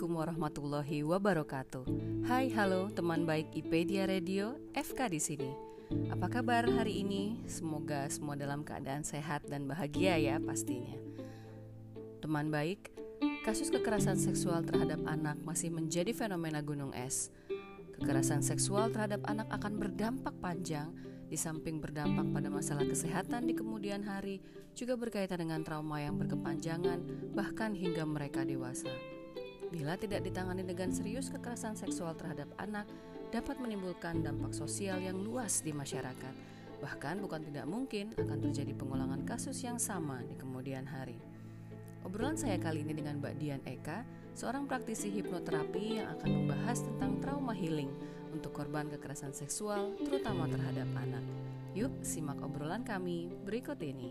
Assalamualaikum warahmatullahi wabarakatuh. Hai, halo teman baik IPedia Radio, FK di sini. Apa kabar hari ini? Semoga semua dalam keadaan sehat dan bahagia ya pastinya. Teman baik, kasus kekerasan seksual terhadap anak masih menjadi fenomena gunung es. Kekerasan seksual terhadap anak akan berdampak panjang, di samping berdampak pada masalah kesehatan di kemudian hari, juga berkaitan dengan trauma yang berkepanjangan, bahkan hingga mereka dewasa. Bila tidak ditangani dengan serius, kekerasan seksual terhadap anak dapat menimbulkan dampak sosial yang luas di masyarakat. Bahkan bukan tidak mungkin akan terjadi pengulangan kasus yang sama di kemudian hari. Obrolan saya kali ini dengan Mbak Dian Eka, seorang praktisi hipnoterapi yang akan membahas tentang trauma healing untuk korban kekerasan seksual, terutama terhadap anak. Yuk, simak obrolan kami berikut ini.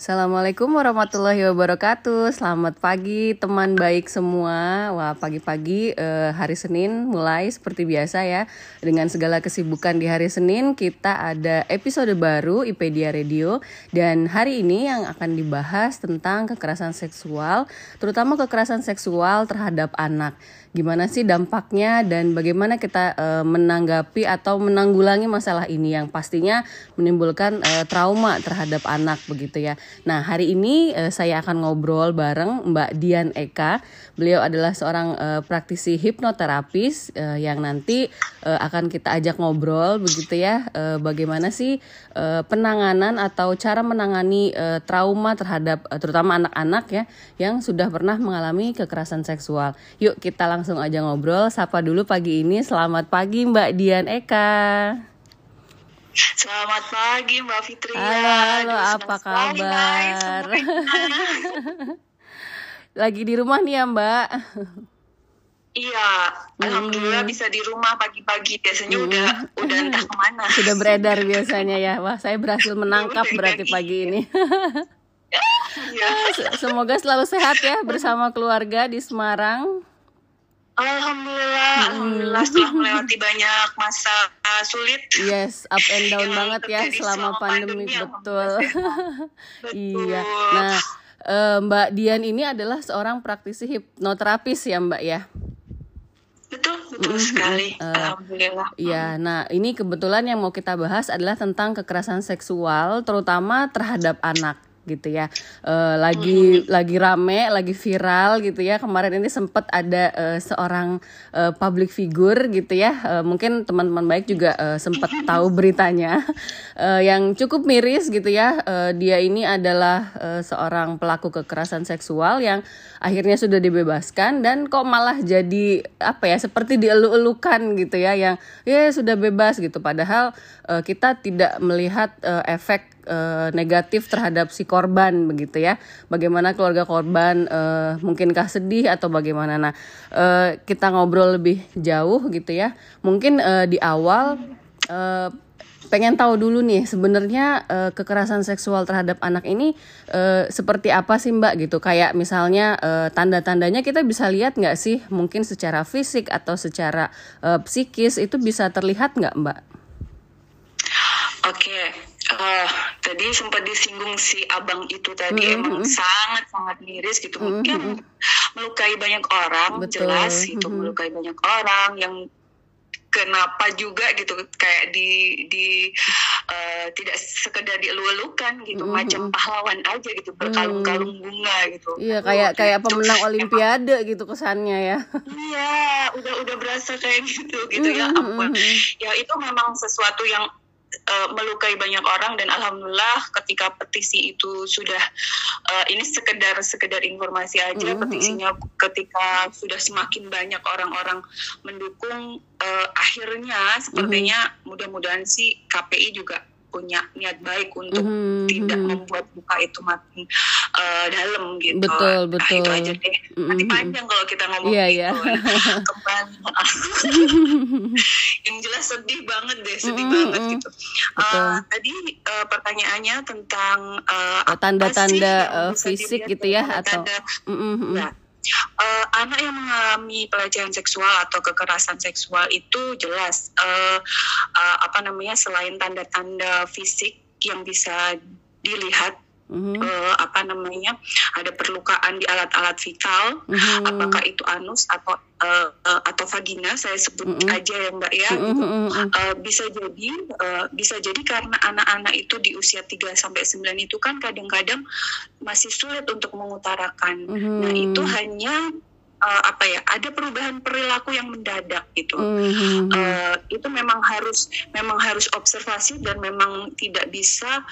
Assalamualaikum warahmatullahi wabarakatuh. Selamat pagi teman baik semua. Wah, pagi-pagi eh, hari Senin mulai seperti biasa ya. Dengan segala kesibukan di hari Senin, kita ada episode baru IPedia Radio dan hari ini yang akan dibahas tentang kekerasan seksual, terutama kekerasan seksual terhadap anak gimana sih dampaknya dan bagaimana kita uh, menanggapi atau menanggulangi masalah ini yang pastinya menimbulkan uh, trauma terhadap anak begitu ya. Nah, hari ini uh, saya akan ngobrol bareng Mbak Dian Eka. Beliau adalah seorang uh, praktisi hipnoterapis uh, yang nanti uh, akan kita ajak ngobrol begitu ya. Uh, bagaimana sih uh, penanganan atau cara menangani uh, trauma terhadap uh, terutama anak-anak ya yang sudah pernah mengalami kekerasan seksual. Yuk kita langsung aja ngobrol. Sapa dulu pagi ini. Selamat pagi Mbak Dian Eka. Selamat pagi Mbak Fitri. Halo, halo apa kabar? Lagi di rumah nih ya Mbak? Iya, hmm. alhamdulillah bisa di rumah pagi-pagi. Biasanya hmm. udah udah entah ke mana. Sudah beredar biasanya ya. Wah, saya berhasil menangkap berarti pagi ini. ya. Semoga selalu sehat ya bersama keluarga di Semarang. Alhamdulillah, hmm. alhamdulillah setelah melewati banyak masa uh, sulit. Yes, up and down banget ya selama, pandemi, pandemi betul. betul. iya. Nah, uh, Mbak Dian ini adalah seorang praktisi hipnoterapis ya, Mbak ya. Betul, betul mm -hmm. sekali. Uh, Alhamdulillah. Iya, nah ini kebetulan yang mau kita bahas adalah tentang kekerasan seksual, terutama terhadap anak gitu ya. Uh, lagi lagi rame lagi viral gitu ya. Kemarin ini sempat ada uh, seorang uh, public figure gitu ya. Uh, mungkin teman-teman baik juga uh, sempat tahu beritanya. Uh, yang cukup miris gitu ya. Uh, dia ini adalah uh, seorang pelaku kekerasan seksual yang akhirnya sudah dibebaskan dan kok malah jadi apa ya seperti dielu-elukan gitu ya. Yang ya sudah bebas gitu. Padahal uh, kita tidak melihat uh, efek uh, negatif terhadap si korban begitu ya. Bagaimana keluarga korban uh, mungkinkah sedih atau bagaimana? Nah, uh, kita ngobrol lebih jauh gitu ya. Mungkin uh, di awal uh, pengen tahu dulu nih sebenarnya uh, kekerasan seksual terhadap anak ini uh, seperti apa sih Mbak gitu kayak misalnya uh, tanda-tandanya kita bisa lihat nggak sih mungkin secara fisik atau secara uh, psikis itu bisa terlihat nggak Mbak? Oke, okay uh, tadi sempat disinggung si abang itu tadi mm -hmm. emang sangat sangat miris gitu mm -hmm. mungkin melukai banyak orang Betul. jelas itu mm -hmm. melukai banyak orang yang kenapa juga gitu kayak di di uh, tidak sekedar dielu-elukan gitu mm -hmm. macam pahlawan aja gitu berkalung-kalung bunga gitu iya kayak kayak gitu. pemenang olimpiade emang, gitu kesannya ya iya udah udah berasa kayak gitu gitu mm -hmm. ya ampun ya itu memang sesuatu yang uh, melukai banyak orang dan alhamdulillah ketika petisi itu sudah uh, ini sekedar sekedar informasi aja mm -hmm. petisinya ketika sudah semakin banyak orang-orang mendukung uh, akhirnya sepertinya mm -hmm. mudah-mudahan sih KPI juga punya niat baik untuk mm-hmm. tidak mhm. membuat buka itu makin uh, dalam gitu. Betul betul. Nah, itu aja deh. Mm-hmm. Nanti mhm. panjang kalau kita ngomong yeah, gitu. Yeah. Kembali. Yang jelas sedih banget deh, sedih mm-hmm. banget gitu. Uh, tadi uh, pertanyaannya tentang uh, tanda-tanda uh, fisik gitu ya atau tanda, mm-hmm. ya, uh, anak yang mengalami pelecehan seksual atau kekerasan seksual itu jelas uh, uh, apa namanya selain tanda-tanda fisik yang bisa dilihat mm-hmm. uh, apa namanya ada perlukaan di alat-alat vital mm-hmm. apakah itu anus atau uh, uh, atau vagina saya sebut mm-hmm. aja ya mbak ya mm-hmm. uh, bisa jadi uh, bisa jadi karena anak-anak itu di usia 3 sampai sembilan itu kan kadang-kadang masih sulit untuk mengutarakan mm-hmm. nah itu hanya uh, apa ya ada perubahan perilaku yang mendadak gitu mm-hmm. uh, itu memang harus memang harus observasi dan memang tidak bisa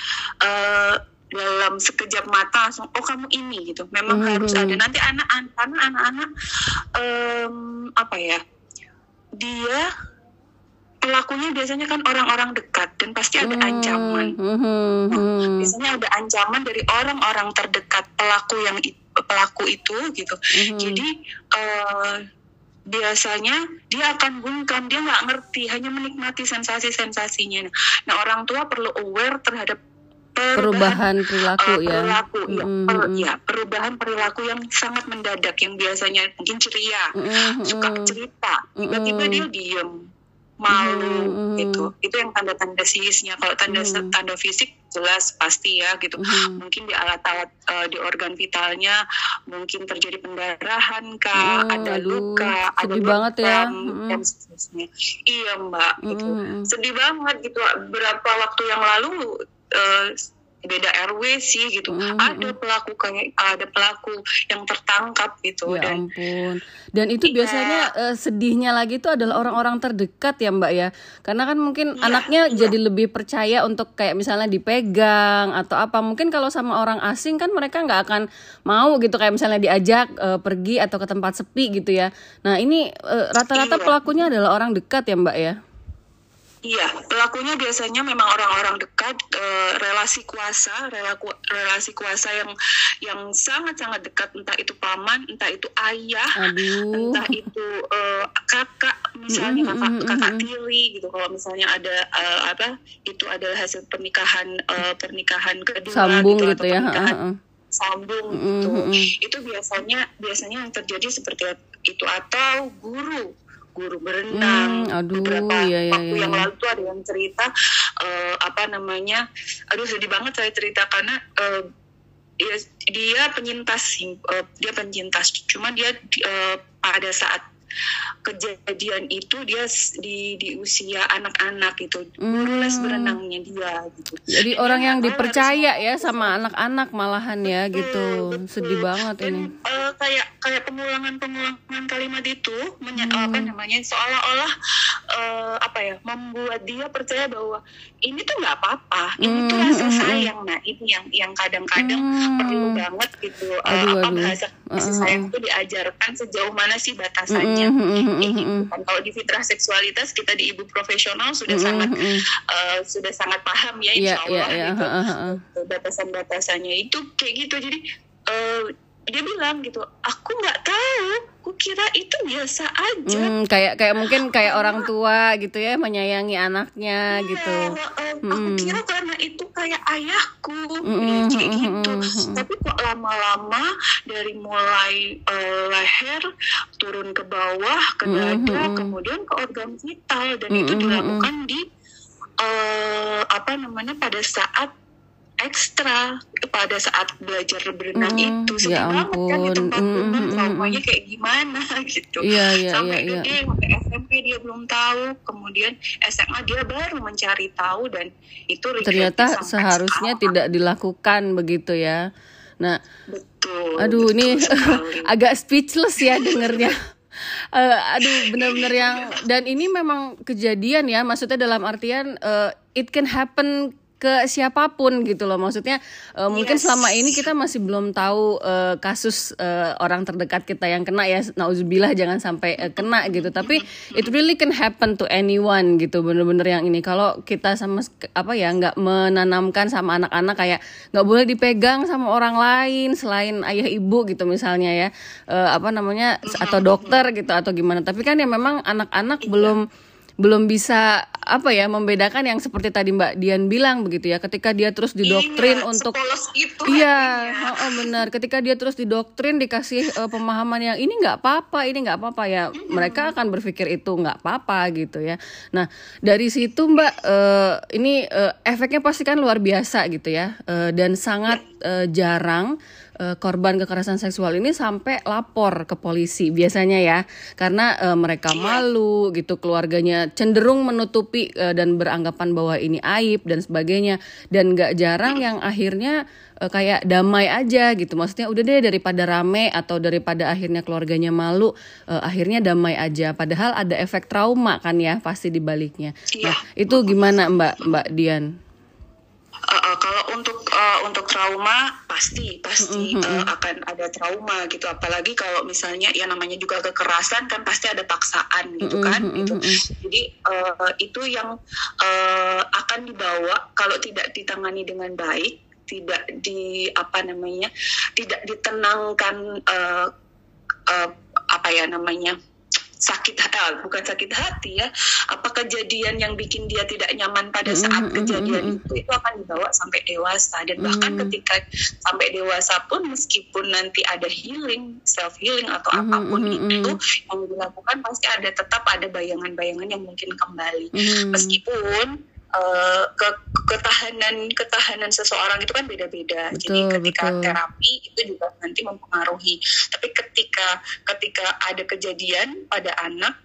uh, dalam sekejap mata langsung oh kamu ini gitu memang mm-hmm. harus ada nanti anak karena anak-anak um, apa ya dia pelakunya biasanya kan orang-orang dekat dan pasti ada mm-hmm. ancaman mm-hmm. nah, biasanya ada ancaman dari orang-orang terdekat pelaku yang pelaku itu gitu jadi uh, biasanya dia akan bungkam dia nggak ngerti hanya menikmati sensasi sensasinya nah orang tua perlu aware terhadap perubahan perilaku uh, ya. Perilaku mm -hmm. ya, per, ya, perubahan perilaku yang sangat mendadak yang biasanya mungkin ceria, mm -hmm. suka cerita, tiba-tiba mm -hmm. dia diem, malu mm -hmm. gitu. Itu yang tanda-tanda psikisnya. Kalau tanda mm -hmm. tanda fisik jelas pasti ya gitu. Mm -hmm. Mungkin di alat-alat uh, di organ vitalnya mungkin terjadi pendarahan kah, mm, ada aduh, luka, ada banget ya. dan seterusnya. Iya, Mbak, gitu. Mm. Sedih banget gitu. Berapa waktu yang lalu uh, beda RW sih gitu. Mm -hmm. Ada pelaku kayak ada pelaku yang tertangkap gitu ya dan ampun. Dan itu iya. biasanya uh, sedihnya lagi itu adalah orang-orang terdekat ya Mbak ya. Karena kan mungkin ya, anaknya ya. jadi lebih percaya untuk kayak misalnya dipegang atau apa. Mungkin kalau sama orang asing kan mereka nggak akan mau gitu kayak misalnya diajak uh, pergi atau ke tempat sepi gitu ya. Nah, ini rata-rata uh, iya. pelakunya adalah orang dekat ya Mbak ya. Iya, pelakunya biasanya memang orang-orang dekat, e, relasi kuasa, relaku, relasi kuasa yang yang sangat-sangat dekat, entah itu paman, entah itu ayah, Aduh. entah itu e, kakak, misalnya kakak kakak tiri gitu. Kalau misalnya ada e, apa, itu adalah hasil pernikahan e, pernikahan kedua, sambung gitu, gitu ya. Pernikahan uh, uh. sambung mm -hmm. gitu. Itu biasanya biasanya yang terjadi seperti itu atau guru guru berenang. Hmm, aduh, beberapa iya, iya, waktu iya. yang lalu tuh ada yang cerita uh, apa namanya, aduh sedih banget saya cerita karena uh, dia, dia penyintas, uh, dia penyintas. Cuma dia uh, pada saat kejadian itu dia di di usia anak-anak gitu guru les Hmm. berenangnya dia gitu Jadi Dan orang yang harus dipercaya ya sama anak-anak malahan ya gitu. betul. Sedih banget dan ini. eh, kayak kayak pengulangan pengulangan kalimat itu menye- Hmm. apa namanya seolah-olah eh, apa ya membuat dia percaya bahwa ini tuh nggak apa-apa ini tuh Hmm, rasa hmm, hmm, sayang nah ini yang yang kadang-kadang Hmm. perlu banget gitu eh, Aduh, apa aduh. bahasa kasih sayang itu diajarkan sejauh mana sih batasannya gitu mm. kan. kalau di fitrah seksualitas kita di ibu profesional sudah sangat eh, sudah sangat paham ya Iya, insya iya, Allah iya. gitu batasan-batasannya itu kayak gitu jadi eh, dia bilang gitu aku nggak tahu aku kira itu biasa aja Hmm, kayak kayak mungkin kayak orang tua gitu ya menyayangi anaknya Iya, gitu. eh, aku Mm. kira karena itu kayak ayahku Mm, ya, kayak mm, gitu mm, mm. tapi kok lama-lama dari mulai eh, leher turun ke bawah ke dada mm, mm. kemudian ke organ vital dan Mm, itu dilakukan di eh, apa namanya pada saat ekstra pada saat belajar berenang Mm, itu sedih ya banget kan ampun. Mm, umum mm, mm, traumanya mm. kayak gimana gitu Iya, iya, sampai iya, iya. gede sampai SMP dia belum tahu kemudian SMA dia baru mencari tahu dan itu Ternyata seharusnya sekarang. tidak dilakukan begitu ya. Nah, betul aduh betul ini agak speechless ya dengernya. Eh, aduh benar-benar yang dan ini memang kejadian ya maksudnya dalam artian eh, it can happen ke siapa pun gitu loh. Maksudnya mungkin Yes. selama ini kita masih belum tahu eh, kasus eh, orang terdekat kita yang kena ya. Nauzubillah jangan sampai eh, kena gitu. Tapi it really can happen to anyone gitu bener-bener yang ini. Kalau kita sama apa ya nggak menanamkan sama anak-anak kayak nggak boleh dipegang sama orang lain selain ayah ibu gitu misalnya ya. Eh, apa namanya atau dokter gitu atau gimana. Tapi kan ya memang anak-anak belum belum bisa apa ya membedakan yang seperti tadi Mbak Dian bilang begitu ya ketika dia terus didoktrin Iya, untuk sepolos itu Iya, hatinya. oh, benar. Ketika dia terus didoktrin, dikasih eh, pemahaman yang ini nggak apa-apa, ini nggak apa-apa ya, mereka akan berpikir itu nggak apa-apa gitu ya. Nah dari situ Mbak, eh, ini eh, efeknya pasti kan luar biasa gitu ya, Eh, dan sangat eh, jarang eh, korban kekerasan seksual ini sampai lapor ke polisi biasanya ya, karena eh, mereka malu gitu, keluarganya cenderung menutupi eh, dan beranggapan bahwa ini aib dan sebagainya, dan nggak jarang yang akhirnya eh, kayak damai aja gitu. Maksudnya udah deh daripada rame atau daripada akhirnya keluarganya malu eh, akhirnya damai aja. Padahal ada efek trauma kan ya pasti di baliknya Iya. nah itu gimana mbak mbak Dian Uh, uh, kalau untuk uh, untuk trauma pasti pasti Mm-mm, uh, akan ada trauma gitu. Apalagi kalau misalnya ya namanya juga kekerasan kan pasti ada paksaan gitu kan gitu. mm-mm. jadi uh, itu yang uh, akan dibawa kalau tidak ditangani dengan baik tidak di apa namanya tidak ditenangkan uh, uh, apa ya namanya sakit hati bukan sakit hati ya apa kejadian yang bikin dia tidak nyaman pada Mm, saat mm, mm, kejadian mm, itu itu akan dibawa sampai dewasa dan bahkan Mm. ketika sampai dewasa pun meskipun nanti ada healing self healing atau Mhm, apa pun mhm. itu yang dilakukan pasti ada tetap ada bayangan-bayangan yang mungkin kembali Mhm. meskipun eh, ke ketahanan ketahanan seseorang itu kan beda-beda. Jadi ketika betul. terapi itu juga nanti mempengaruhi. Tapi ketika ketika ada kejadian pada anak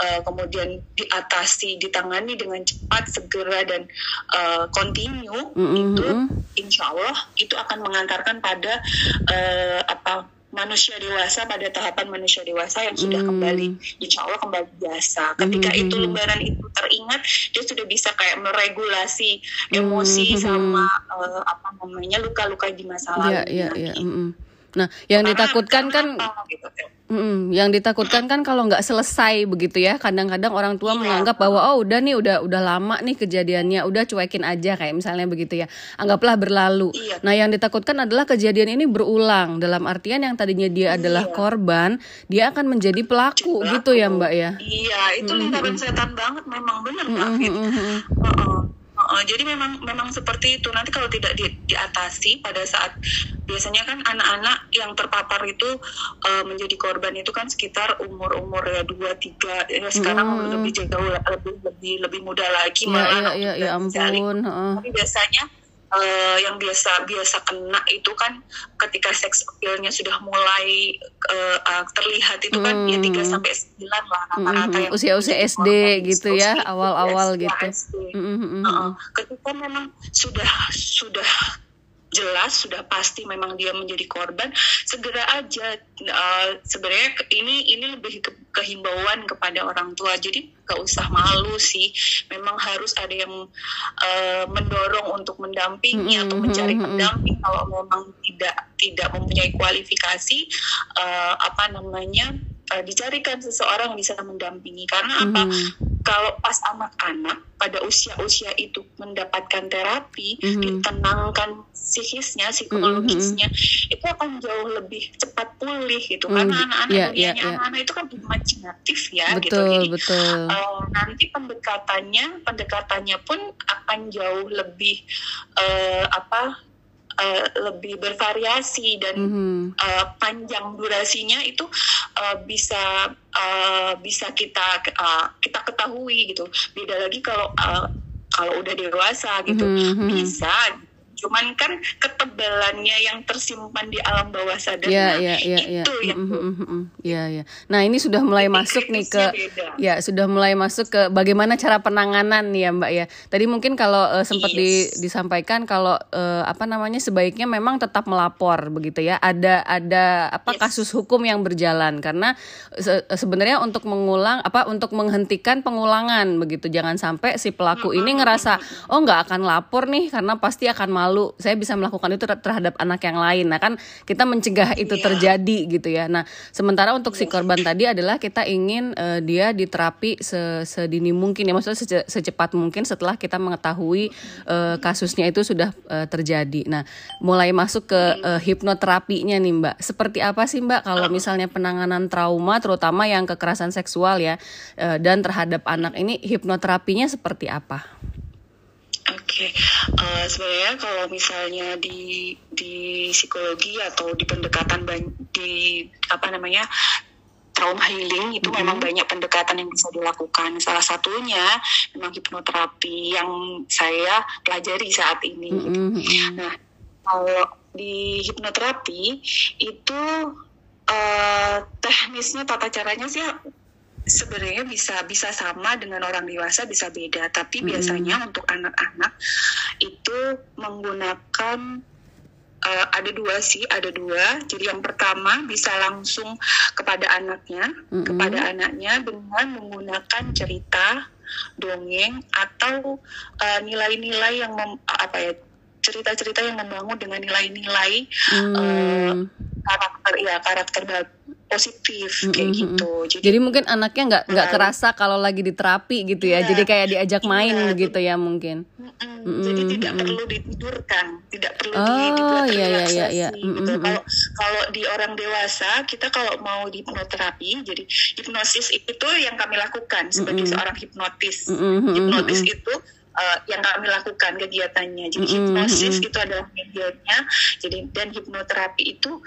eh, kemudian diatasi, ditangani dengan cepat, segera dan eh, continue Mhm, itu mhm. insya Allah itu akan mengantarkan pada eh, apa manusia dewasa pada tahapan manusia dewasa yang sudah Hmm. kembali insya Allah kembali biasa ketika Hmm. itu lembaran itu teringat dia sudah bisa kayak meregulasi emosi Hmm. sama eh, apa namanya luka-luka di masa lalu Iya, iya, iya. mm-mm. Nah, yang ditakutkan kan gitu. Mm, yang ditakutkan kan kalau nggak selesai begitu ya. Kadang-kadang orang tua Iya. menganggap bahwa oh udah nih udah udah lama nih kejadiannya, udah cuekin aja kayak misalnya begitu ya. Anggaplah berlalu. Iya. Nah, yang ditakutkan adalah kejadian ini berulang dalam artian yang tadinya dia adalah Iya. korban, dia akan menjadi pelaku Pelaku. gitu ya, Mbak ya. iya itu lingkaran setan banget memang benar Mm, Mbak mm, Fit. mm, mm. Heeh, jadi memang memang seperti itu nanti kalau tidak di- diatasi pada saat biasanya kan anak-anak yang terpapar itu eh, menjadi korban itu kan sekitar umur-umur ya dua tiga ya sekarang Hmm. lebih jauh lebih lebih lebih muda lagi Iya, malah iya, anak iya, muda ya mencari. ampun. heeh. tapi biasanya eh, yang biasa biasa kena itu kan ketika seks appeal-nya sudah mulai eh, eh, terlihat itu kan ya 3 Hmm. sampai 9 lah rata-rata Mm, yang usia-usia SD korban gitu ya, awal-awal gitu. SD. Mm, mm, mm, mm. Heeh. ketika memang sudah sudah jelas sudah pasti memang dia menjadi korban segera aja eh, sebenarnya ini ini lebih ke, kehimbauan kepada orang tua jadi gak usah malu sih memang harus ada yang eh, mendorong untuk mendampingi atau Mm, mencari mm, mm, mm. pendamping kalau memang tidak tidak mempunyai kualifikasi eh, apa namanya eh, dicarikan seseorang yang bisa mendampingi karena apa Mhm. Kalau pas anak-anak pada usia-usia itu mendapatkan terapi, Mhm. ditenangkan psikisnya, psikologisnya, itu akan jauh lebih cepat pulih gitu. Mhm. Karena anak-anak dunianya iya, iya. anak-anak itu kan imajinatif ya gitu. Betul, Jadi betul. eh, nanti pendekatannya, pendekatannya pun akan jauh lebih eh, apa? Eh, lebih bervariasi dan Mhm. uh, panjang durasinya itu uh, bisa uh, bisa kita uh, kita ketahui gitu. Beda lagi kalau uh, kalau udah dewasa gitu Mhm, mhm. bisa. Cuman kan ketebalannya yang tersimpan di alam bawah sadar Ya, nah, ya, ya, ya. itu Mm, mm, mm. Ya, ya. Nah, ini sudah mulai masuk nih ke beda. Ya, sudah mulai masuk ke bagaimana cara penanganan nih ya, Mbak ya. Tadi mungkin kalau eh, sempat di- Yes. disampaikan kalau eh, apa namanya sebaiknya memang tetap melapor begitu ya. Ada ada apa Yes. kasus hukum yang berjalan karena se- sebenarnya untuk mengulang apa untuk menghentikan pengulangan begitu. Jangan sampai si pelaku ini ngerasa oh nggak akan lapor nih karena pasti akan malu. Saya bisa melakukan itu ter- terhadap anak yang lain. Nah, kan kita mencegah itu Iya. terjadi gitu ya. Nah, sementara untuk si korban tadi adalah kita ingin eh, dia diterapi se- sedini mungkin ya maksudnya sece- secepat mungkin setelah kita mengetahui eh, kasusnya itu sudah eh, terjadi. Nah, mulai masuk ke eh, hipnoterapinya nih, Mbak. Seperti apa sih, Mbak, kalau misalnya penanganan trauma terutama yang kekerasan seksual ya eh, dan terhadap anak ini hipnoterapinya seperti apa? Oke, Eh, sebenarnya kalau misalnya di di psikologi atau di pendekatan di apa namanya trauma healing itu memang banyak pendekatan yang bisa dilakukan. Salah satunya memang hipnoterapi yang saya pelajari saat ini. Mm, mm, mm. Nah, kalau di hipnoterapi itu eh, teknisnya tata caranya sih sebenarnya bisa bisa sama dengan orang dewasa bisa beda tapi Mm-mm. biasanya untuk anak-anak itu menggunakan eh, ada dua sih ada dua jadi yang pertama bisa langsung kepada anaknya Mm-mm. kepada anaknya dengan menggunakan cerita dongeng atau eh, nilai-nilai yang mem- apa ya cerita-cerita yang membangun dengan nilai-nilai Hmm. Karakter ya karakter positif kayak Mm-mm, gitu jadi, Jadi mungkin anaknya nggak nggak Melalui- kerasa kalau lagi diterapi gitu ya. Iya. Jadi kayak diajak Iya, main jadi- gitu ya mungkin. Mm-mm, jadi Mm-mm, tidak mm-mm. perlu ditidurkan tidak perlu Oh, di, dibuat iya, iya, iya, iya. gitu Mm-mm, kalau kalau di orang dewasa kita kalau mau di hipnoterapi jadi hipnosis itu yang kami lakukan sebagai Mm-mm. seorang hipnotis Mm-mm, mm-mm, hipnotis itu uh, yang kami lakukan kegiatannya. Jadi Mm-mm, hipnosis mm-mm. itu adalah medianya. Jadi dan hipnoterapi itu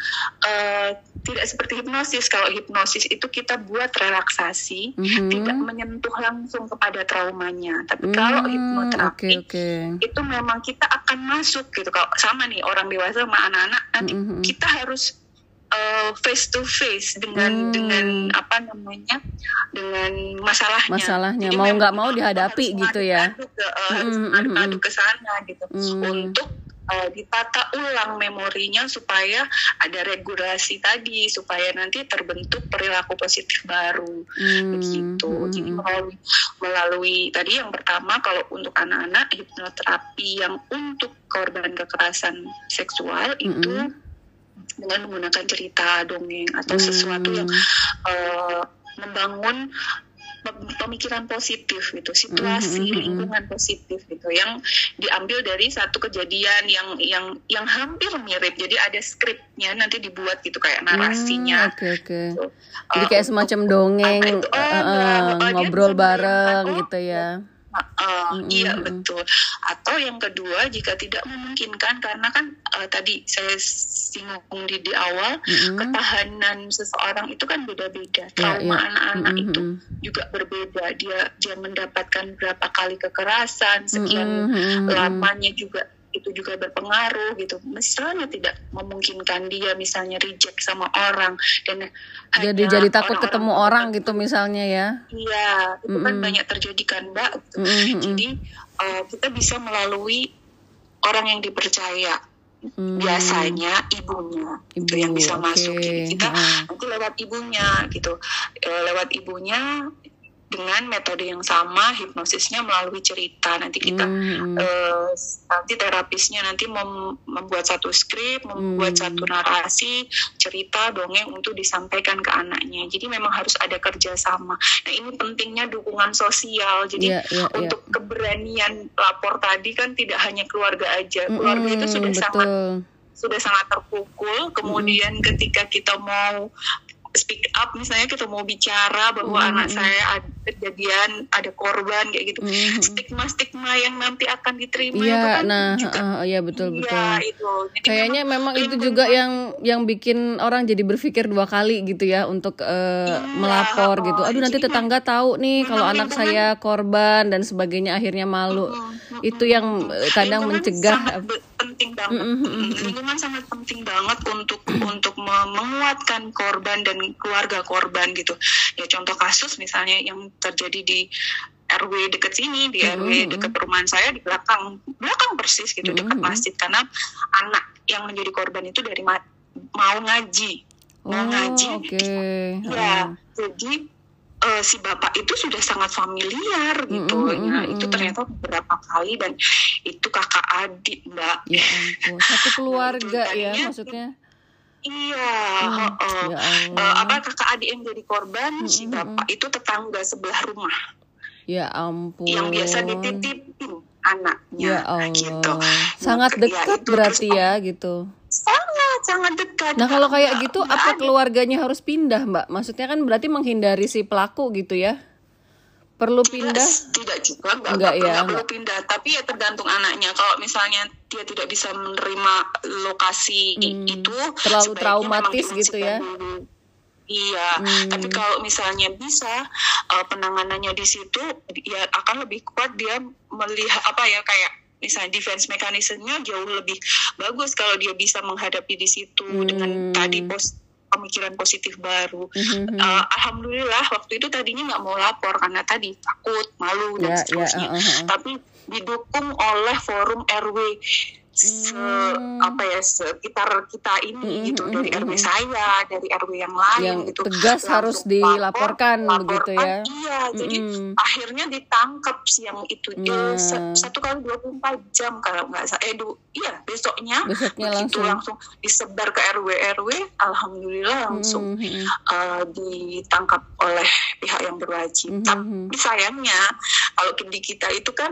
uh, tidak seperti hipnosis. Kalau hipnosis itu kita buat relaksasi, Mhm. tidak menyentuh langsung kepada traumanya. Tapi kalau Hmm, hipnoterapi Oke oke. itu memang kita akan masuk gitu. Kalau sama nih orang dewasa sama anak-anak nanti Mhm. kita harus uh, face to face dengan Hmm. dengan apa namanya dengan masalahnya. Masalahnya, Jadi mau nggak mau dihadapi harus gitu ya. ke, uh, harus Mm, mm, mengadu mm. ke sana gitu Mm. untuk uh, ditata ulang memorinya supaya ada regulasi tadi supaya nanti terbentuk perilaku positif baru Hmm, begitu. hmm, Jadi hmm. melalui melalui tadi yang pertama kalau untuk anak-anak hipnoterapi yang untuk korban kekerasan seksual itu Mm-mm. Dengan menggunakan cerita dongeng atau Hmm. sesuatu yang eh, membangun pem- pemikiran positif gitu, situasi Mm, mm, mm, mm. lingkungan positif gitu yang diambil dari satu kejadian yang yang yang hampir mirip. Jadi ada skripnya nanti dibuat gitu kayak narasinya. Hmm, Oke oke. gitu. Jadi Eh, kayak semacam dongeng, itu? Oh, eh, eh, oh, dia ngobrol bareng oh, gitu ya. Uh, Mm-mm, iya mm-mm. betul. Atau yang kedua jika tidak memungkinkan karena kan uh, tadi saya singgung di di awal Mm-mm. ketahanan seseorang itu kan beda-beda. Ya, Trauma ya. anak-anak Mm-mm, itu mm-mm. juga berbeda. Dia dia mendapatkan berapa kali kekerasan, sekian mm-mm, mm-mm. lamanya juga itu juga berpengaruh gitu. Misalnya tidak memungkinkan dia misalnya reject sama orang dan jadi jadi takut orang-orang ketemu orang gitu misalnya ya Iya, itu kan Mm-mm. banyak terjadi kan Mbak. gitu. Mm-mm, mm-mm. Jadi eh, kita bisa melalui orang yang dipercaya. Hmm. Biasanya ibunya itu yang bisa oke. masuk. Jadi kita Heeh. nanti lewat ibunya gitu, Eh, lewat ibunya dengan metode yang sama, hipnosisnya melalui cerita. Nanti kita Hmm, hmm. eh, nanti terapisnya nanti mem- membuat satu skrip, membuat Hmm. satu narasi, cerita, dongeng untuk disampaikan ke anaknya. Jadi memang harus ada kerjasama. Nah ini pentingnya dukungan sosial. Jadi Iya, iya, iya. untuk keberanian lapor tadi kan tidak hanya keluarga aja. Keluarga itu Mm-mm, sudah sangat betul sudah sangat terpukul. Kemudian ketika kita mau speak up, misalnya kita mau bicara bahwa Mm-mm. anak saya ada kejadian, ada korban kayak gitu, Mm-mm. stigma-stigma yang nanti akan diterima itu Iya, kan nah, juga uh, iya betul betul. Iya, itu. Jadi Kayaknya memang itu lingkungan- juga yang yang bikin orang jadi berpikir dua kali gitu ya untuk eh, Iya, melapor gitu. Aduh nanti tetangga tahu nih kalau memang anak saya korban dan sebagainya akhirnya malu. Itu yang eh, kadang Lingkungan mencegah. penting banget. Mm-mm, mm-mm. Lingkungan sangat penting banget untuk untuk me- menguatkan korban dan keluarga korban gitu. Ya contoh kasus misalnya yang terjadi di RW dekat sini di RW Mm-mm. dekat perumahan saya di belakang belakang persis gitu dekat Mm-mm. masjid karena anak yang menjadi korban itu dari ma- mau ngaji Oh, mau ngaji oke. Ya, jadi eh, si bapak itu sudah sangat familiar gitu. Mm, mm, Nah, mm, itu ternyata beberapa kali dan itu kakak adik, Mbak. Ya ampun, satu keluarga ya maksudnya. Iya, Hmm, heeh. Ya Eh, apa kakak adik yang jadi korban, si Mm, mm, bapak itu tetangga sebelah rumah Ya ampun. yang biasa dititipin anaknya Ya Allah. gitu. Sangat Ya, dekat itu berarti terus- ya gitu. Sangat sangat dekat. Nah kalau kayak gitu apa keluarganya harus pindah mbak? Maksudnya kan berarti menghindari si pelaku gitu ya? Perlu pindah? Tidak, juga, nggak, Enggak nggak, ya, nggak perlu pindah. Tapi ya tergantung anaknya. Kalau misalnya dia tidak bisa menerima lokasi Hmm, itu, terlalu traumatis gitu ya? dulu. Iya, Hmm. tapi kalau misalnya bisa uh, penanganannya di situ, ya akan lebih kuat dia melihat apa ya kayak misalnya defense mekanismenya jauh lebih bagus kalau dia bisa menghadapi di situ dengan Hmm. tadi pos pemikiran positif baru. Mhm. Uh, Alhamdulillah waktu itu tadinya nggak mau lapor karena tadi takut, malu dan Ya, ya, seterusnya. uh, uh, uh. Tapi didukung oleh forum RW se Hmm. apa ya sekitar kita ini Mm, gitu mm, dari mm, RW mm. saya, dari RW yang lain Yang gitu. tegas Langsung harus dilaporkan lapor, begitu ya? Iya, jadi Mm-mm. akhirnya ditangkap siang itu Eh, Nah. sa- satu kali 24 jam kalau nggak salah. Eh, du, iya besoknya Besoknya begitu langsung. langsung disebar ke RW RW, alhamdulillah langsung mhm. uh, ditangkap oleh pihak yang berwajib. Mhm. Tapi sayangnya kalau di kita itu kan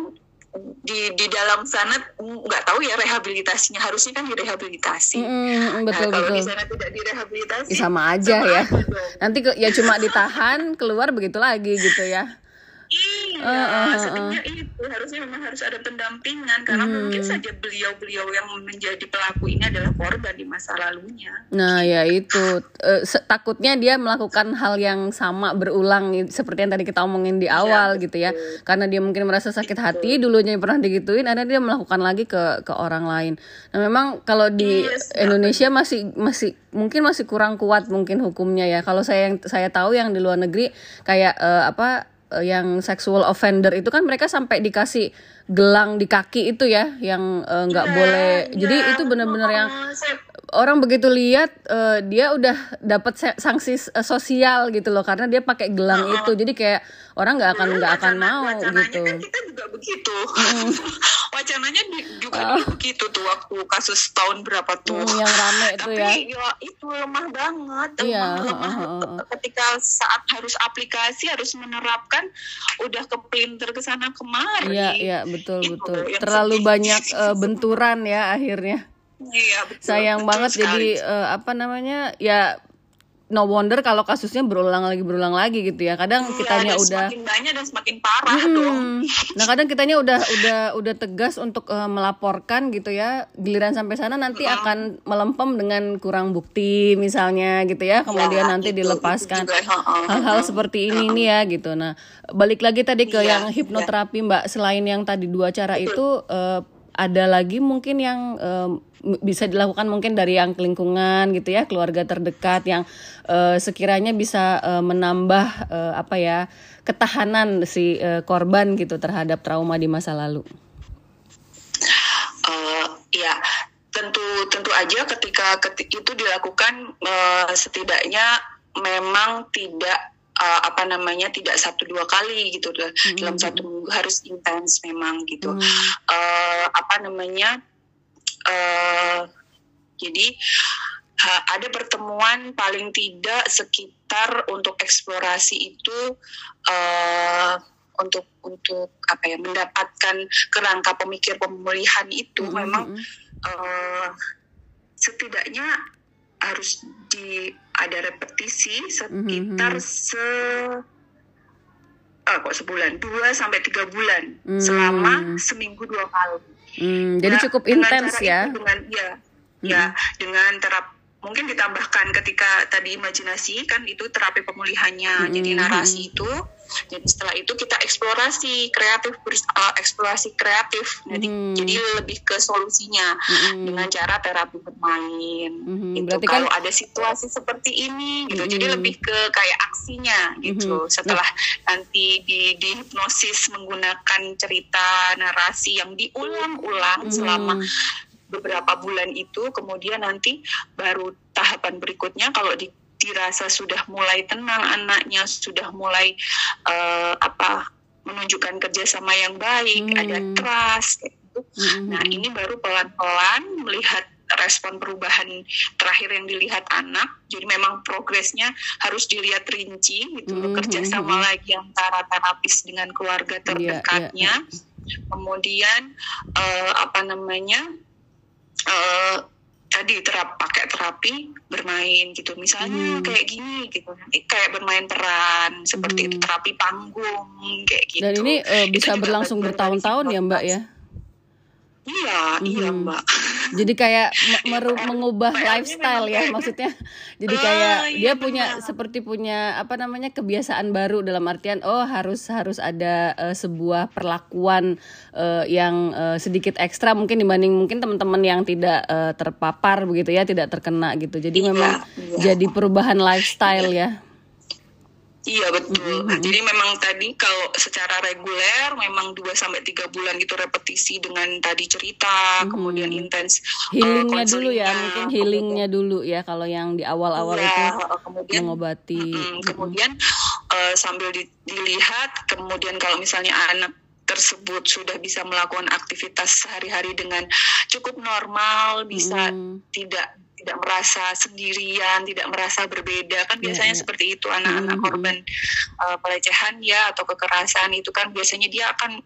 di di dalam sana nggak tahu ya rehabilitasinya harusnya kan direhabilitasi. Nah, betul kalau di betul. sana tidak direhabilitasi Ya, sama aja ya. aja dong. Nanti ke, ya cuma ditahan keluar begitu lagi gitu ya. Iya, Uh, uh, uh, itu harusnya memang harus ada pendampingan karena Hmm. mungkin saja beliau-beliau yang menjadi pelaku ini adalah korban di masa lalunya. Nah ya itu se- takutnya dia melakukan hal yang sama berulang seperti yang tadi kita omongin di awal gitu ya karena dia mungkin merasa sakit hati dulunya pernah digituin akhirnya dia melakukan lagi ke ke orang lain. Nah memang kalau di Yes, Indonesia masih masih mungkin masih kurang kuat mungkin hukumnya ya. Kalau saya yang saya tahu yang di luar negeri kayak eh, apa yang sexual offender itu kan mereka sampai dikasih gelang di kaki itu ya yang eh, nggak Iya, boleh. Jadi iya. itu benar-benar yang saya- orang begitu lihat eh, dia udah dapat sanksi eh, sosial gitu loh karena dia pakai gelang itu jadi kayak orang nggak akan nggak akan mau wacananya gitu kan kita juga begitu. wacananya di- juga Oh. begitu tuh waktu kasus tahun berapa tuh. Hmm, yang rame itu Tapi ya ya itu lemah banget, Iya, lemah, lemah. heeh. ketika saat harus aplikasi harus menerapkan udah kepelintir ke sana kemari. iya iya betul Itu betul terlalu sedih. banyak eh, benturan ya akhirnya Iya, betul, sayang betul banget sekali. jadi eh, apa namanya ya no wonder kalau kasusnya berulang lagi berulang lagi gitu ya kadang Iya, kitanya dan udah semakin banyak dan semakin parah dong. Hmm. Nah kadang kitanya udah udah udah tegas untuk eh, melaporkan gitu ya. Giliran sampai sana nanti akan melempem dengan kurang bukti misalnya gitu ya. Kemudian Ya, nanti itu- dilepaskan hal-hal seperti ini nih ya gitu. Nah balik lagi tadi ke Iya, yang hipnoterapi mbak. Selain yang tadi dua cara itu eh, ada lagi mungkin yang uh, bisa dilakukan mungkin dari yang lingkungan gitu ya keluarga terdekat yang uh, sekiranya bisa uh, menambah uh, apa ya ketahanan si uh, korban gitu terhadap trauma di masa lalu. Uh, ya tentu tentu aja ketika, ketika itu dilakukan uh, setidaknya memang tidak uh, apa namanya tidak satu dua kali gitu mm-hmm. dalam satu minggu harus intens memang gitu mm-hmm. uh, apa namanya uh, jadi uh, ada pertemuan paling tidak sekitar untuk eksplorasi itu uh, untuk untuk apa ya mendapatkan kerangka pemikir pemulihan itu mm-hmm. memang uh, setidaknya harus di ada repetisi sekitar mm -hmm. se uh, kok sebulan dua sampai tiga bulan mm. selama seminggu dua kali. Mm, jadi nah, cukup intens ya. dengan ya mm. ya dengan terap mungkin ditambahkan ketika tadi imajinasi kan itu terapi pemulihannya. Mm. Jadi narasi itu jadi setelah itu kita eksplorasi kreatif uh, eksplorasi kreatif. Jadi hmm. jadi lebih ke solusinya hmm. dengan cara terapi bermain. Hmm. Itu Berarti kalau kan... ada situasi seperti ini gitu. Hmm. Jadi lebih ke kayak aksinya gitu. Hmm. Setelah nanti di di hipnosis menggunakan cerita narasi yang diulang-ulang hmm. selama beberapa bulan itu kemudian nanti baru tahapan berikutnya kalau di dirasa sudah mulai tenang anaknya sudah mulai uh, apa menunjukkan kerjasama yang baik hmm. ada trust gitu. Hmm. nah ini baru pelan-pelan melihat respon perubahan terakhir yang dilihat anak jadi memang progresnya harus dilihat rinci gitu hmm. bekerja sama lagi antara terapis dengan keluarga iya, iya. terdekatnya yeah, yeah. kemudian uh, apa namanya uh, tadi terap pakai terapi bermain gitu. Misalnya hmm. kayak gini gitu. Kayak bermain peran seperti hmm. itu terapi panggung kayak gitu. dan ini uh, bisa berlangsung bertahun-tahun ya mbak ya Iya, hmm. iya mbak. Jadi kayak meru mengubah lifestyle ya maksudnya. Jadi oh, kayak oh, iya, dia punya benar. seperti punya apa namanya kebiasaan baru dalam artian oh harus harus ada uh, sebuah perlakuan uh, yang uh, sedikit ekstra mungkin dibanding mungkin teman-teman yang tidak uh, terpapar begitu ya, tidak terkena gitu. Jadi iya, memang iya. jadi perubahan lifestyle ya. Iya betul. Mm-hmm. Jadi memang tadi kalau secara reguler memang 2 sampai tiga bulan gitu repetisi dengan tadi cerita, mm-hmm. kemudian intens eh, healingnya uh, dulu ya, mungkin healingnya dulu ya kalau yang di awal-awal ya, itu kemudian, mengobati. Mm-hmm. Kemudian uh, sambil di, dilihat, kemudian kalau misalnya anak tersebut sudah bisa melakukan aktivitas sehari-hari dengan cukup normal, bisa mm. tidak tidak merasa sendirian, tidak merasa berbeda kan iya, biasanya yeah, seperti itu anak-anak mm -hmm. korban uh, pelecehan ya atau kekerasan itu kan biasanya dia akan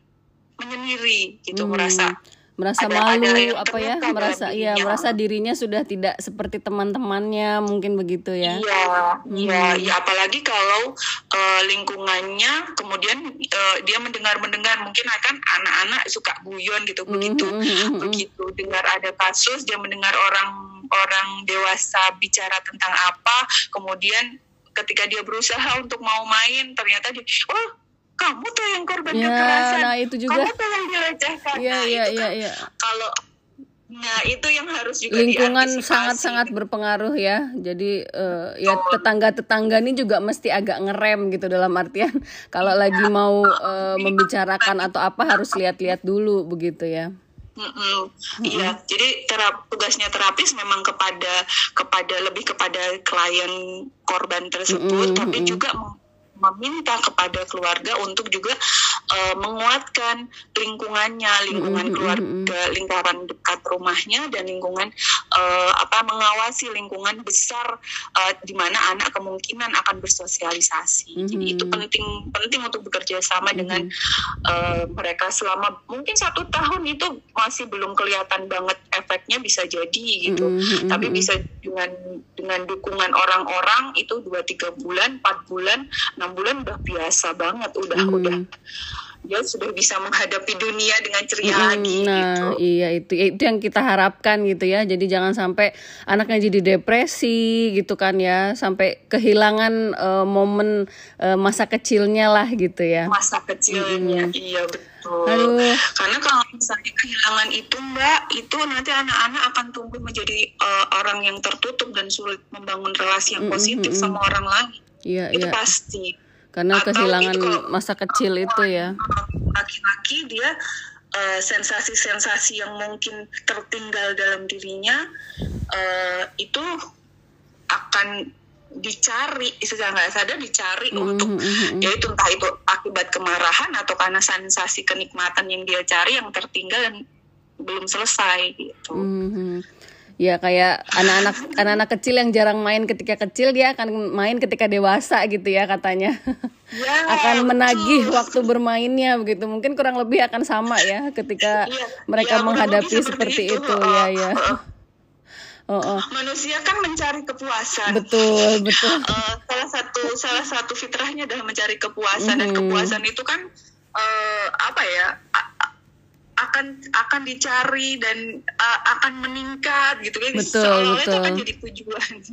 menyendiri gitu mm. merasa merasa ada, malu ada apa ya merasa iya merasa dirinya sudah tidak seperti teman-temannya mungkin begitu ya iya hmm. iya ya, apalagi kalau uh, lingkungannya kemudian uh, dia mendengar mendengar mungkin akan anak-anak suka guyon gitu hmm. begitu hmm, hmm, hmm. begitu dengar ada kasus dia mendengar orang orang dewasa bicara tentang apa kemudian ketika dia berusaha untuk mau main ternyata dia oh kamu tuh yang korban ya, kekerasan nah itu juga kamu tuh yang dilecehkan ya, nah ya, itu ya, kan ya. kalau Nah, itu yang harus juga lingkungan sangat-sangat berpengaruh ya. Jadi uh, ya tetangga-tetangga ini juga mesti agak ngerem gitu dalam artian kalau lagi mau uh, membicarakan atau apa harus lihat-lihat dulu begitu ya. Iya, mm -mm. jadi terap, tugasnya terapis memang kepada kepada lebih kepada klien korban tersebut, mm -hmm. tapi juga meminta kepada keluarga untuk juga uh, menguatkan lingkungannya, lingkungan mm -hmm. keluarga, lingkaran dekat rumahnya dan lingkungan uh, apa mengawasi lingkungan besar uh, di mana anak kemungkinan akan bersosialisasi. Mm -hmm. Jadi itu penting penting untuk bekerja sama mm -hmm. dengan uh, mereka selama mungkin satu tahun itu masih belum kelihatan banget efeknya bisa jadi gitu. Mm -hmm. Tapi bisa dengan dengan dukungan orang-orang itu dua tiga bulan, empat bulan, enam bulan udah biasa banget udah hmm. udah dia sudah bisa menghadapi dunia dengan ceria hmm, lagi nah gitu. iya itu itu yang kita harapkan gitu ya jadi jangan sampai anaknya jadi depresi gitu kan ya sampai kehilangan uh, momen uh, masa kecilnya lah gitu ya masa kecilnya hmm. iya betul. Aduh. Karena kalau misalnya kehilangan itu Mbak, itu nanti anak-anak akan tumbuh menjadi eh, orang yang tertutup dan sulit membangun relasi yang positif mm, mm. sama orang lain. Iya, Itu iya. pasti. Karena Atau kehilangan masa kecil itu ya. laki-laki dia eh, sensasi-sensasi yang mungkin tertinggal dalam dirinya eh, itu akan dicari secara nggak sadar dicari Mm, untuk mm, mm, mm. yaitu entah itu akibat kemarahan atau karena sensasi kenikmatan yang dia cari yang tertinggal dan belum selesai gitu. Mhm. Ya kayak anak-anak anak-anak kecil yang jarang main ketika kecil dia akan main ketika dewasa gitu ya katanya. Ya, akan menagih betul. waktu bermainnya begitu. Mungkin kurang lebih akan sama ya ketika Iya, mereka kurang menghadapi seperti, itu. itu. Ya ya. oh. Oh. Manusia kan mencari kepuasan. Betul, betul. Eh, salah satu salah satu fitrahnya adalah mencari kepuasan dan Mhm. kepuasan itu kan eh, apa ya akan akan dicari dan uh, akan meningkat gitu kan Betul, seolah-olah itu akan jadi tujuan.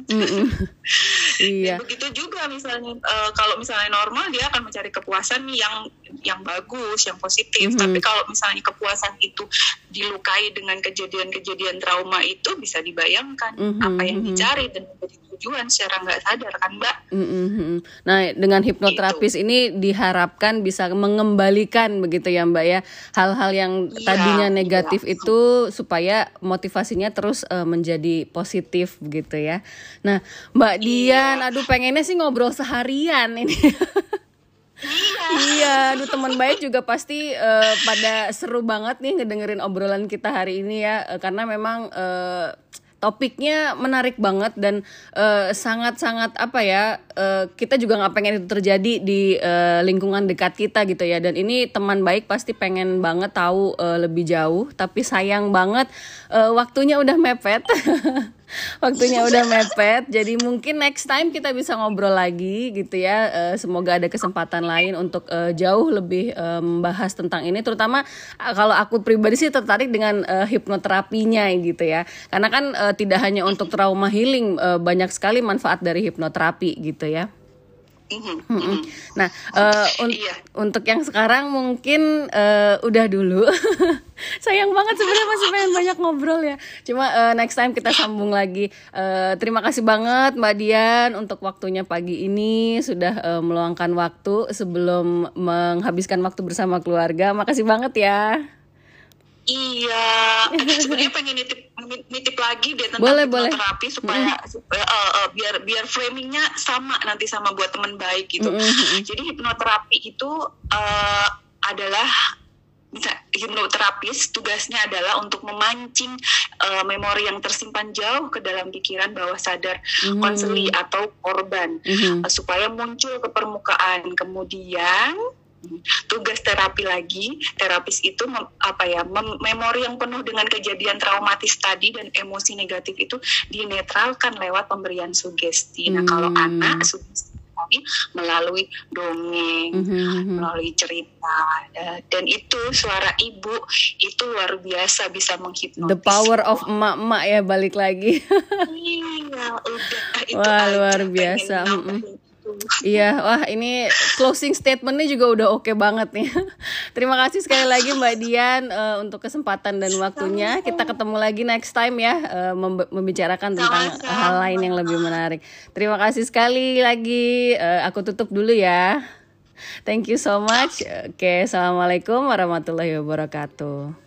Iya. Dan begitu juga misalnya eh, kalau misalnya normal dia akan mencari kepuasan yang yang bagus yang positif Mhm. tapi kalau misalnya kepuasan itu dilukai dengan kejadian-kejadian trauma itu bisa dibayangkan Mhm, apa yang dicari dan menjadi tujuan secara nggak sadar kan mbak Mm-mm. Nah, dengan hipnoterapis ini diharapkan bisa mengembalikan begitu ya, Mbak ya. Hal-hal yang Iya, tadinya negatif itu supaya motivasinya terus eh, menjadi positif begitu ya. Nah, Mbak Iya. Dian, aduh pengennya sih ngobrol seharian ini. Iya, aduh teman baik juga pasti eh, pada seru banget nih ngedengerin obrolan kita hari ini ya, Eh, karena memang eh, topiknya menarik banget dan sangat-sangat apa ya, eh, kita juga nggak pengen itu terjadi di eh, lingkungan dekat kita gitu ya. Dan ini teman baik pasti pengen banget tahu eh, lebih jauh, tapi sayang banget eh, waktunya udah mepet. Waktunya udah mepet, jadi mungkin next time kita bisa ngobrol lagi gitu ya. Eh, semoga ada kesempatan lain untuk eh, jauh lebih eh, membahas tentang ini. Terutama kalau aku pribadi sih tertarik dengan hipnoterapinya gitu ya. Karena kan tidak hanya untuk trauma healing, banyak sekali manfaat dari hipnoterapi gitu ya. Mhm, Mm-mm. mhm. Nah, eh, un- Iya. untuk yang sekarang mungkin eh, udah dulu. Sayang banget sebenarnya masih pengen banyak ngobrol ya. Cuma eh, next time kita sambung lagi. Eh, terima kasih banget Mbak Dian untuk waktunya pagi ini sudah eh, meluangkan waktu sebelum menghabiskan waktu bersama keluarga. Makasih banget ya. Iya, sebenarnya pengen nitip nitip lagi deh tentang Boleh, boleh. hipnoterapi supaya supaya eh, eh, biar biar framingnya sama nanti sama buat teman baik gitu. Mm, mm, mm. Jadi hipnoterapi itu eh, adalah bisa hipnoterapis tugasnya adalah untuk memancing eh, memori yang tersimpan jauh ke dalam pikiran bawah sadar Mhm. konseli atau korban Mhm. eh, supaya muncul ke permukaan. Kemudian tugas terapi lagi terapis itu mem- apa ya mem- memori yang penuh dengan kejadian traumatis tadi dan emosi negatif itu dinetralkan lewat pemberian sugesti. Nah kalau Hmm. anak sugesti melalui dongeng, Mhm, mhm. melalui cerita eh, dan itu suara ibu itu luar biasa bisa menghipnotis. The power of emak-emak ya balik lagi. Iya, udah itu Wah, luar biasa. itu. Iya, wah ini closing statementnya juga udah oke banget nih. Terima kasih sekali lagi Mbak Dian eh, untuk kesempatan dan waktunya. Kita ketemu lagi next time ya membe- membicarakan tentang Sama-sama. hal lain yang lebih menarik. Terima kasih sekali lagi. Eh, aku tutup dulu ya. Thank you so much. Oke, assalamualaikum warahmatullahi wabarakatuh.